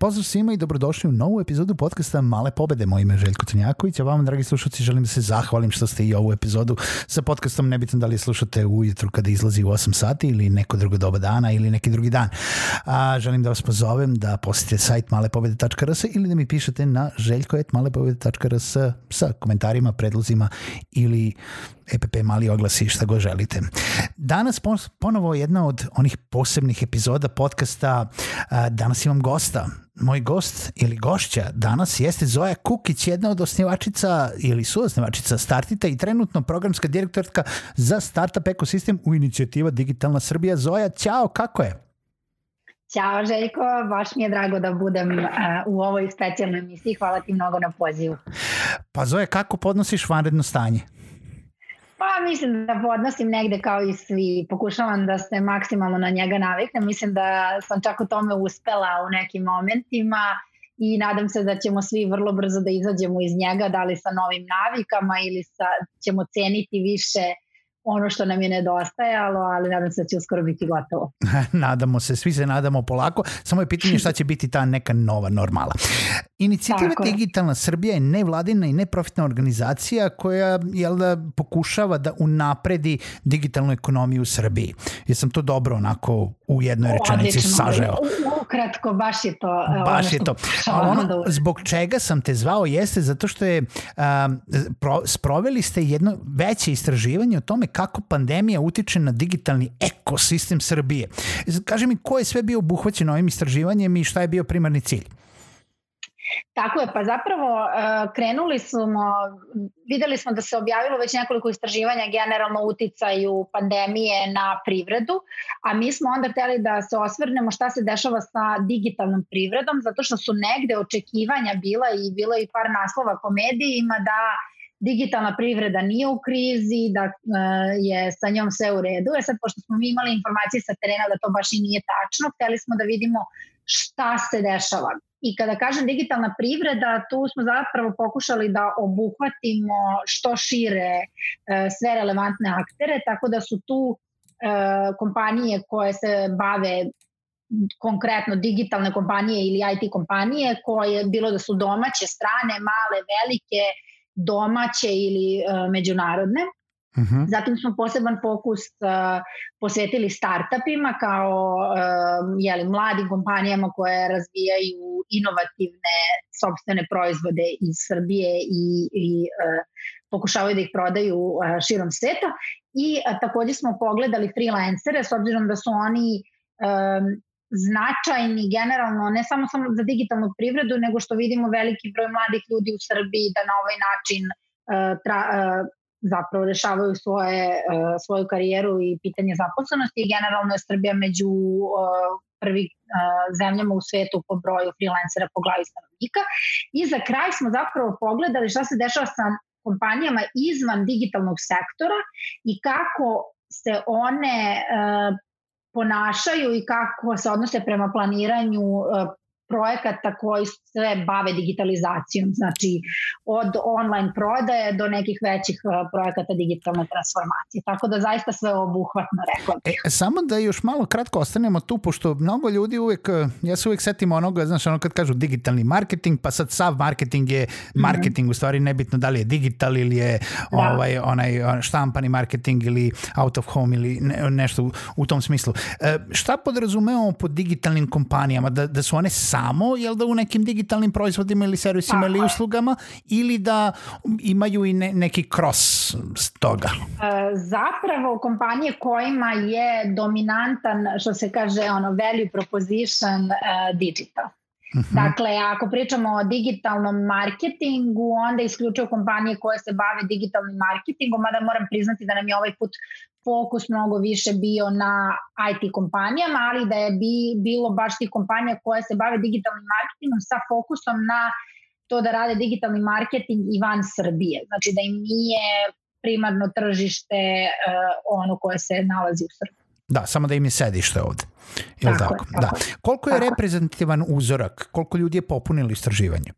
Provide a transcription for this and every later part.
Pozdrav svima i dobrodošli u novu epizodu podcasta Male pobede. Moje ime je Željko Crnjaković, a vama, dragi slušalci, želim da se zahvalim što ste i ovu epizodu sa podcastom, nebitno da li slušate ujutru kada izlazi u 8 sati ili neko drugo doba dana ili neki drugi dan. A, želim da vas pozovem da posjetite sajt malepobede.rs ili da mi pišete na željko.malepobede.rs sa komentarima, predlozima ili EPP mali oglasi šta god želite. Danas ponovo jedna od onih posebnih epizoda podcasta. Danas imam gosta. Moj gost ili gošća danas jeste Zoja Kukić, jedna od osnivačica ili suosnivačica Startita i trenutno programska direktorka za Startup ekosistem u inicijativa Digitalna Srbija. Zoja, ćao, kako je? Ćao Željko, baš mi je drago da budem uh, u ovoj specijalnoj emisiji. Hvala ti mnogo na pozivu. Pa Zoja, kako podnosiš vanredno stanje? Mislim da podnosim negde kao i svi. Pokušavam da se maksimalno na njega naviknem. Mislim da sam čak u tome uspela u nekim momentima i nadam se da ćemo svi vrlo brzo da izađemo iz njega, da li sa novim navikama ili sa, ćemo ceniti više ono što nam je nedostajalo, ali nadam se da će uskoro biti gotovo. nadamo se, svi se nadamo polako, samo je pitanje šta će biti ta neka nova normala. Inicijativa Tako Digitalna. Srbija je nevladina i neprofitna organizacija koja jel da, pokušava da unapredi digitalnu ekonomiju u Srbiji. Jesam to dobro onako u jednoj rečenici Odlično. sažeo? Ukratko, baš je to. Baš je to. Ono, da zbog čega sam te zvao jeste zato što je um, pro, sproveli ste jedno veće istraživanje o tome kako pandemija utiče na digitalni ekosistem Srbije. Kaži mi ko je sve bio obuhvaćen ovim istraživanjem i šta je bio primarni cilj? Tako je, pa zapravo uh, krenuli smo, videli smo da se objavilo već nekoliko istraživanja generalno uticaju pandemije na privredu, a mi smo onda hteli da se osvrnemo šta se dešava sa digitalnom privredom, zato što su negde očekivanja bila i bilo i par naslova komedijima da digitalna privreda nije u krizi, da uh, je sa njom sve u redu. E sad, pošto smo mi imali informacije sa terena da to baš i nije tačno, hteli smo da vidimo šta se dešava. I kada kažem digitalna privreda, tu smo zapravo pokušali da obuhvatimo što šire e, sve relevantne aktere, tako da su tu e, kompanije koje se bave konkretno digitalne kompanije ili IT kompanije koje bilo da su domaće, strane, male, velike, domaće ili e, međunarodne. Uh mhm. -huh. Zatim smo poseban fokus uh, posvetili startupima kao uh, jeli, mladim kompanijama koje razvijaju inovativne sobstvene proizvode iz Srbije i, i uh, pokušavaju da ih prodaju uh, širom sveta. I uh, takođe smo pogledali freelancere s obzirom da su oni um, značajni generalno ne samo samo za digitalnu privredu nego što vidimo veliki broj mladih ljudi u Srbiji da na ovaj način uh, tra, uh, zapravo rešavaju svoje, uh, svoju karijeru i pitanje zaposlenosti generalno je Srbija među uh, prvi uh, zemljama u svetu po broju freelancera po glavi stanovnika. I za kraj smo zapravo pogledali šta se dešava sa kompanijama izvan digitalnog sektora i kako se one uh, ponašaju i kako se odnose prema planiranju uh, projekata koji se bave digitalizacijom, znači od online prodaje do nekih većih uh, projekata digitalne transformacije. Tako da zaista sve obuhvatno rekla bih. E, samo da još malo kratko ostanemo tu, pošto mnogo ljudi uvek, ja se uvek setim onoga, znaš, ono kad kažu digitalni marketing, pa sad sav marketing je mhm. marketing, mm u stvari nebitno da li je digital ili je da. ovaj, onaj štampani marketing ili out of home ili ne, nešto u, u tom smislu. E, šta podrazumevamo pod digitalnim kompanijama? Da, da su one sa samo jel da u nekim digitalnim proizvodima ili servisima ili uslugama ili da imaju i ne, neki cross toga? E, zapravo kompanije kojima je dominantan što se kaže ono value proposition uh, digital. Mhm. Dakle, ako pričamo o digitalnom marketingu, onda isključuju kompanije koje se bave digitalnim marketingom, mada moram priznati da nam je ovaj put fokus mnogo više bio na IT kompanijama, ali da je bi, bilo baš tih kompanija koje se bave digitalnim marketingom sa fokusom na to da rade digitalni marketing i van Srbije. Znači da im nije primarno tržište uh, ono koje se nalazi u Srbiji. Da, samo da im je sedište ovde. Jel tako? tako? Je, tako da. Koliko je tako. reprezentativan uzorak? Koliko ljudi je popunilo istraživanje?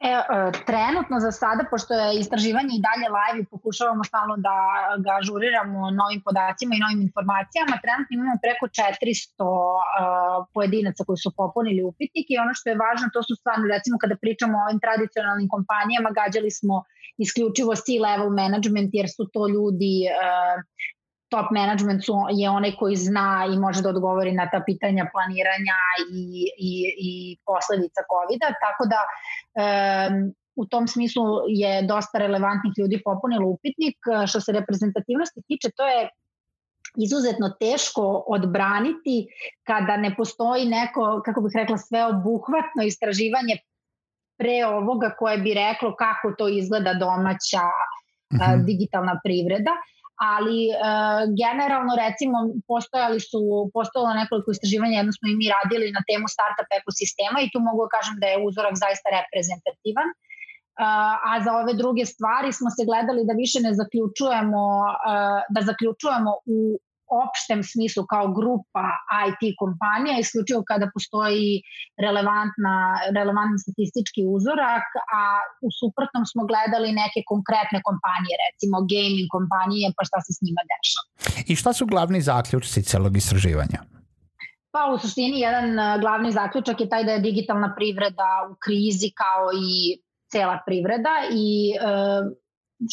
E, e, trenutno za sada, pošto je istraživanje i dalje live i pokušavamo stalno da ga ažuriramo novim podacima i novim informacijama, trenutno imamo preko 400 uh, e, pojedinaca koji su popunili upitnik i ono što je važno, to su stvarno, recimo kada pričamo o ovim tradicionalnim kompanijama, gađali smo isključivo C-level management jer su to ljudi uh, top management su, je onaj koji zna i može da odgovori na ta pitanja planiranja i, i, i posledica COVID-a, tako da um, u tom smislu je dosta relevantnih ljudi popunilo upitnik. Što se reprezentativnosti tiče, to je izuzetno teško odbraniti kada ne postoji neko, kako bih rekla, sveobuhvatno istraživanje pre ovoga koje bi reklo kako to izgleda domaća uh -huh. digitalna privreda ali uh, generalno recimo postojali su, postojalo nekoliko istraživanja, jedno smo i mi radili na temu startup ekosistema i tu mogu da kažem da je uzorak zaista reprezentativan. Uh, a za ove druge stvari smo se gledali da više ne zaključujemo, uh, da zaključujemo u opštem smislu kao grupa IT kompanija, isključivo kada postoji relevantna, relevantni statistički uzorak, a u suprotnom smo gledali neke konkretne kompanije, recimo gaming kompanije, pa šta se s njima dešava. I šta su glavni zaključci celog istraživanja? Pa u suštini jedan glavni zaključak je taj da je digitalna privreda u krizi kao i cela privreda i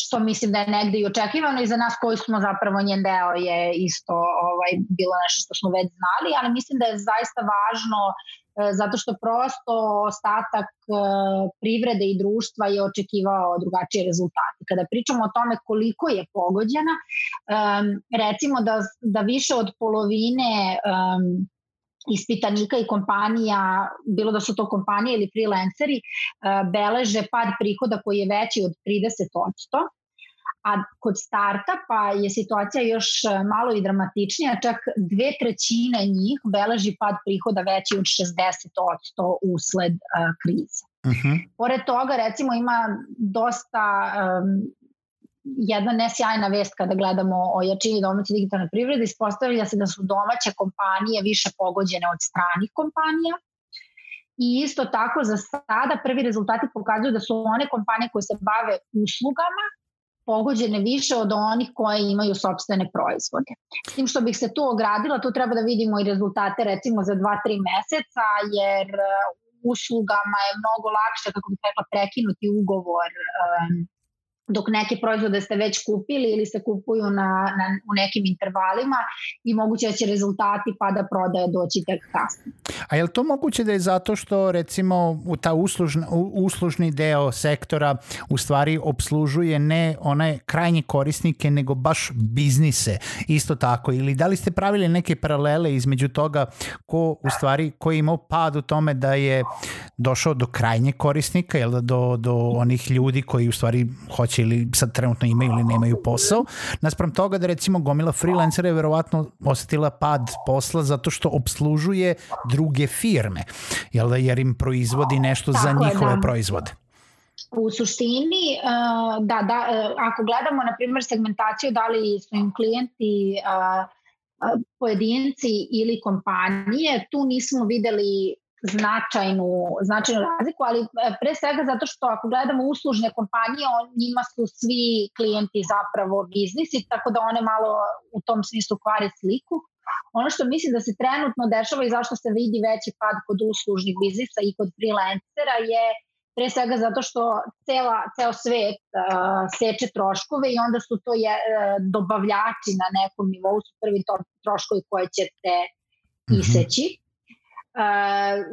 što mislim da je negde i očekivano i za nas koji smo zapravo njen deo je isto ovaj, bilo nešto što smo već znali, ali mislim da je zaista važno e, zato što prosto ostatak e, privrede i društva je očekivao drugačije rezultate. Kada pričamo o tome koliko je pogođena, recimo da, da više od polovine ispitanika i kompanija, bilo da su to kompanije ili freelanceri, e, beleže pad prihoda koji je veći od 30%, a kod startupa je situacija još e, malo i dramatičnija, čak dve trećine njih beleži pad prihoda veći od 60% usled uh, krize. Uh mhm. -huh. Pored toga, recimo, ima dosta um, jedna nesjajna vest kada gledamo o jačini domaće digitalne privrede, ispostavlja se da su domaće kompanije više pogođene od stranih kompanija. I isto tako za sada prvi rezultati pokazuju da su one kompanije koje se bave uslugama pogođene više od onih koje imaju sobstvene proizvode. S tim što bih se tu ogradila, tu treba da vidimo i rezultate recimo za 2-3 meseca, jer uh, uslugama je mnogo lakše, kako bih rekla, prekinuti ugovor um, dok neke proizvode ste već kupili ili se kupuju na, na, u nekim intervalima i moguće da će rezultati pada prodaje doći tek kasno. A je li to moguće da je zato što recimo u ta uslužna, uslužni deo sektora u stvari obslužuje ne one krajnje korisnike nego baš biznise isto tako ili da li ste pravili neke paralele između toga ko u stvari ko je imao pad u tome da je došao do krajnje korisnika jel da do, do onih ljudi koji u stvari hoće hoće ili sad trenutno imaju ili nemaju posao. Naspram toga da recimo gomila freelancera je verovatno osetila pad posla zato što obslužuje druge firme, jel da, jer im proizvodi nešto Tako za njihove da. proizvode. U suštini, da, da, ako gledamo, na primjer, segmentaciju, da li su im klijenti pojedinci ili kompanije, tu nismo videli značajnu, značajnu razliku, ali e, pre svega zato što ako gledamo uslužne kompanije, on, njima su svi klijenti zapravo biznisi, tako da one malo u tom smislu kvare sliku. Ono što mislim da se trenutno dešava i zašto se vidi veći pad kod uslužnih biznisa i kod freelancera je pre svega zato što cela, ceo svet uh, seče troškove i onda su to je, uh, dobavljači na nekom nivou su prvi to, troškovi koje ćete mhm. iseći. Mm -hmm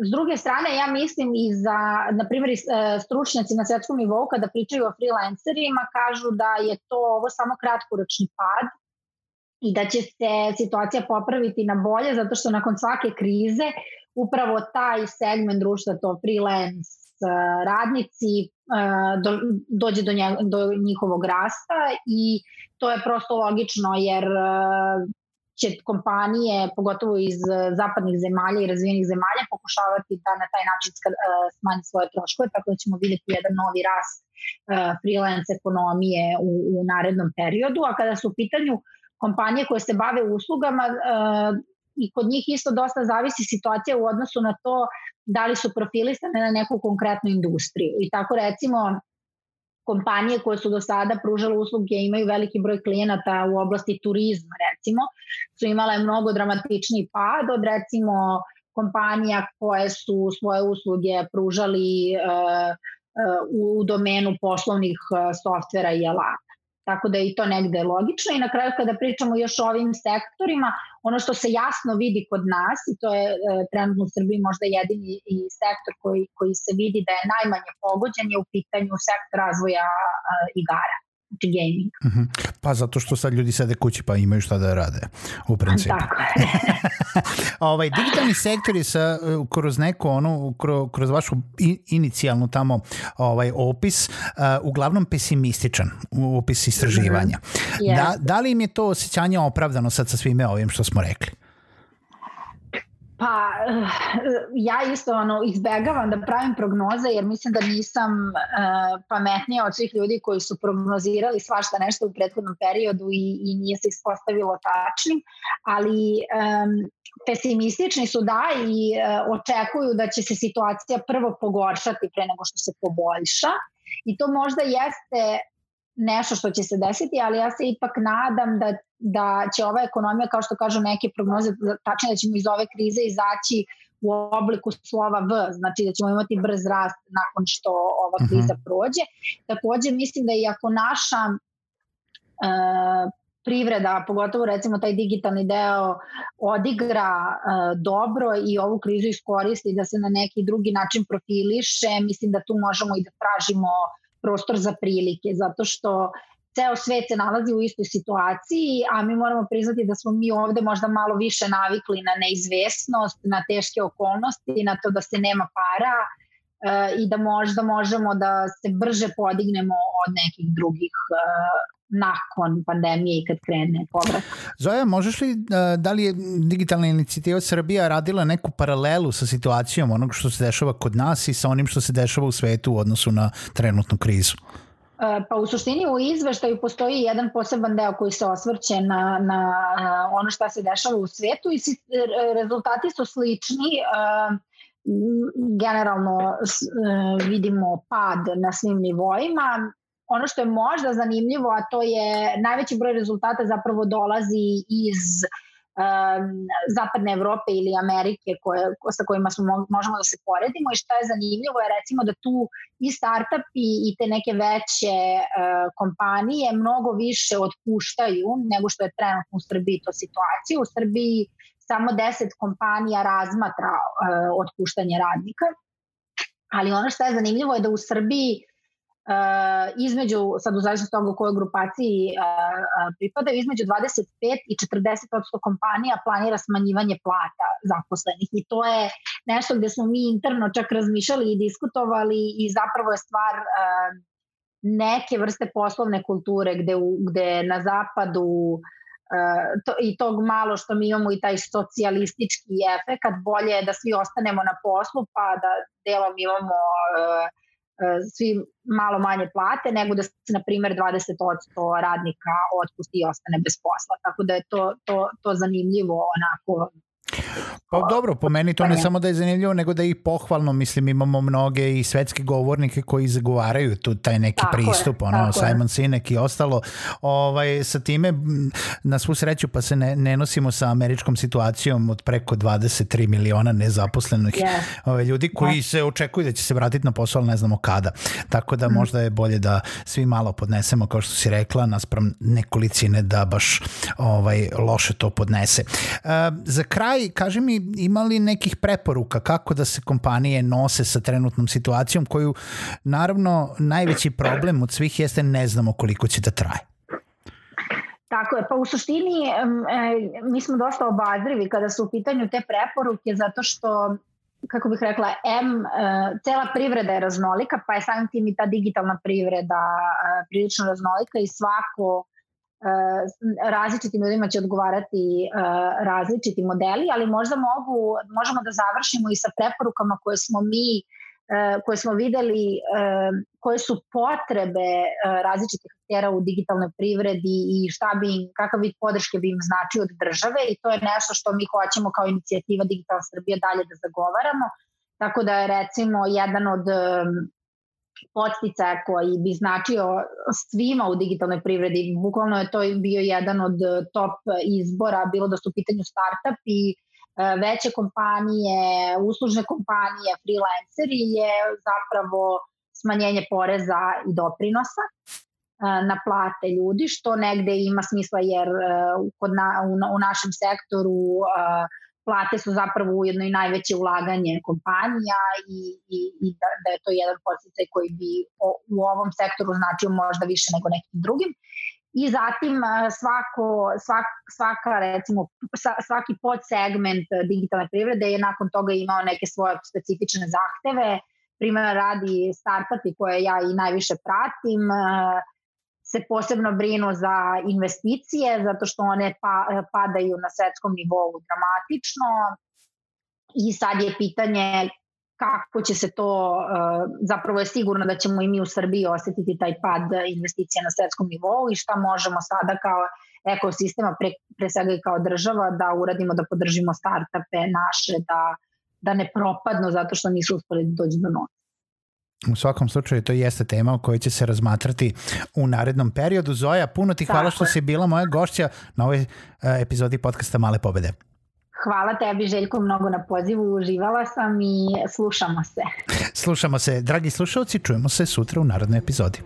s druge strane, ja mislim i za, na primjer, e, stručnjaci na svetskom nivou kada pričaju o freelancerima, kažu da je to ovo samo kratkoročni pad i da će se situacija popraviti na bolje, zato što nakon svake krize upravo taj segment društva, to freelance e, radnici, e, do, dođe do, nje, do njihovog rasta i to je prosto logično jer će kompanije, pogotovo iz zapadnih zemalja i razvijenih zemalja, pokušavati da na taj način smanje svoje troškove, tako da ćemo videti jedan novi rast freelance ekonomije u, u narednom periodu, a kada su u pitanju kompanije koje se bave uslugama, i kod njih isto dosta zavisi situacija u odnosu na to da li su profilisane na neku konkretnu industriju. I tako recimo kompanije koje su do sada pružale usluge imaju veliki broj klijenata u oblasti turizma recimo, su imale mnogo dramatičniji pad od recimo kompanija koje su svoje usluge pružali uh, u domenu poslovnih uh, softvera i alata. Tako da je i to negde logično. I na kraju kada pričamo još o ovim sektorima, ono što se jasno vidi kod nas i to je e, trenutno u Srbiji možda jedini i sektor koji, koji se vidi da je najmanje pogođen je u pitanju sektor razvoja e, igara znači gaming. Uh mhm. -huh. Pa zato što sad ljudi sede kući pa imaju šta da rade, u principu. Tako ovaj, digitalni sektor je sa, kroz neko ono, kroz, kroz vašu inicijalnu tamo ovaj, opis, uh, uglavnom pesimističan u opis istraživanja. Mm -hmm. da, da li im je to osjećanje opravdano sad sa svime ovim što smo rekli? Pa ja isto ono izbegavam da pravim prognoze jer mislim da nisam uh, pametnija od svih ljudi koji su prognozirali svašta nešto u prethodnom periodu i, i nije se ispostavilo tačnim, ali um, pesimistični su da i uh, očekuju da će se situacija prvo pogoršati pre nego što se poboljša i to možda jeste nešto što će se desiti, ali ja se ipak nadam da, da će ova ekonomija, kao što kažu neke prognoze, tačno da ćemo iz ove krize izaći u obliku slova V, znači da ćemo imati brz rast nakon što ova mhm. kriza prođe. Takođe mislim da i ako naša e, privreda, pogotovo recimo taj digitalni deo odigra e, dobro i ovu krizu iskoristi da se na neki drugi način profiliše, mislim da tu možemo i da tražimo prostor za prilike, zato što ceo svet se nalazi u istoj situaciji, a mi moramo priznati da smo mi ovde možda malo više navikli na neizvesnost, na teške okolnosti, na to da se nema para e, i da možda možemo da se brže podignemo od nekih drugih e, nakon pandemije i kad krene povrat. Zoja, možeš li, e, da li je digitalna inicijativa Srbija radila neku paralelu sa situacijom onog što se dešava kod nas i sa onim što se dešava u svetu u odnosu na trenutnu krizu? E, pa u suštini u izveštaju postoji jedan poseban deo koji se osvrće na, na ono šta se dešava u svetu i rezultati su slični. E, generalno vidimo pad na svim nivoima ono što je možda zanimljivo, a to je najveći broj rezultata zapravo dolazi iz um, zapadne Evrope ili Amerike koje, sa kojima smo, možemo da se poredimo i što je zanimljivo je recimo da tu i startupi i te neke veće uh, kompanije mnogo više otpuštaju nego što je trenutno u Srbiji to situacija. U Srbiji samo 10 kompanija razmatra uh, otpuštanje radnika, ali ono što je zanimljivo je da u Srbiji uh, između, sad u zavisnosti toga u kojoj grupaciji uh, uh, pripadaju, između 25 i 40 kompanija planira smanjivanje plata zaposlenih. I to je nešto gde smo mi interno čak razmišljali i diskutovali i zapravo je stvar neke vrste poslovne kulture gde, u, gde na zapadu to, i tog malo što mi imamo i taj socijalistički efekt, bolje je da svi ostanemo na poslu pa da delom imamo uh, svi malo manje plate nego da se na primer 20% radnika otpusti i ostane bez posla. Tako da je to, to, to zanimljivo onako Pa dobro, po meni to ne samo da je zanimljivo, nego da je i pohvalno, mislim, imamo mnoge i svetske govornike koji zagovaraju tu taj neki tako pristup, je, ono, Simon je. Sinek i ostalo, ovaj, sa time, na svu sreću, pa se ne, ne nosimo sa američkom situacijom od preko 23 miliona nezaposlenih yeah. ovaj, ljudi koji yeah. se očekuju da će se vratiti na posao, ali ne znamo kada. Tako da mm. možda je bolje da svi malo podnesemo, kao što si rekla, naspram nekolicine da baš ovaj, loše to podnese. Uh, za kraj, kaži mi, imali nekih preporuka kako da se kompanije nose sa trenutnom situacijom koju naravno najveći problem od svih jeste ne znamo koliko će da traje. Tako je, pa u suštini e, mi smo dosta obazrivi kada su u pitanju te preporuke zato što kako bih rekla, M, e, cela privreda je raznolika, pa je samim tim i ta digitalna privreda e, prilično raznolika i svako različitim ljudima će odgovarati različiti modeli, ali možda mogu, možemo da završimo i sa preporukama koje smo mi koje smo videli koje su potrebe različitih aktera u digitalnoj privredi i šta bi im, kakav vid podrške bi im značio od države i to je nešto što mi hoćemo kao inicijativa Digitalna Srbija dalje da zagovaramo. Tako da je recimo jedan od podsticaja koji bi značio svima u digitalnoj privredi. Bukvalno je to bio jedan od top izbora, bilo da su u pitanju startup i e, veće kompanije, uslužne kompanije, freelanceri je zapravo smanjenje poreza i doprinosa e, na plate ljudi, što negde ima smisla jer kod na, u, u našem sektoru plate su zapravo ujedno i najveće ulaganje kompanija i, i, i da, da je to jedan posticaj koji bi o, u ovom sektoru značio možda više nego nekim drugim. I zatim svako, svak, svaka recimo, svaki podsegment digitalne privrede je nakon toga imao neke svoje specifične zahteve, primjer radi startupi koje ja i najviše pratim, se posebno brinu za investicije zato što one pa, padaju na svetskom nivou dramatično i sad je pitanje kako će se to, zapravo je sigurno da ćemo i mi u Srbiji osetiti taj pad investicija na svetskom nivou i šta možemo sada kao ekosistema, pre, pre svega i kao država, da uradimo da podržimo startupe naše, da, da ne propadnu zato što nisu uspeli da dođu do novca. U svakom slučaju to jeste tema o kojoj će se razmatrati u narednom periodu. Zoja, puno ti hvala Tako što si bila moja gošća na ovoj uh, epizodi podcasta Male pobede. Hvala tebi Željko mnogo na pozivu, uživala sam i slušamo se. Slušamo se. Dragi slušalci, čujemo se sutra u narodnoj epizodi.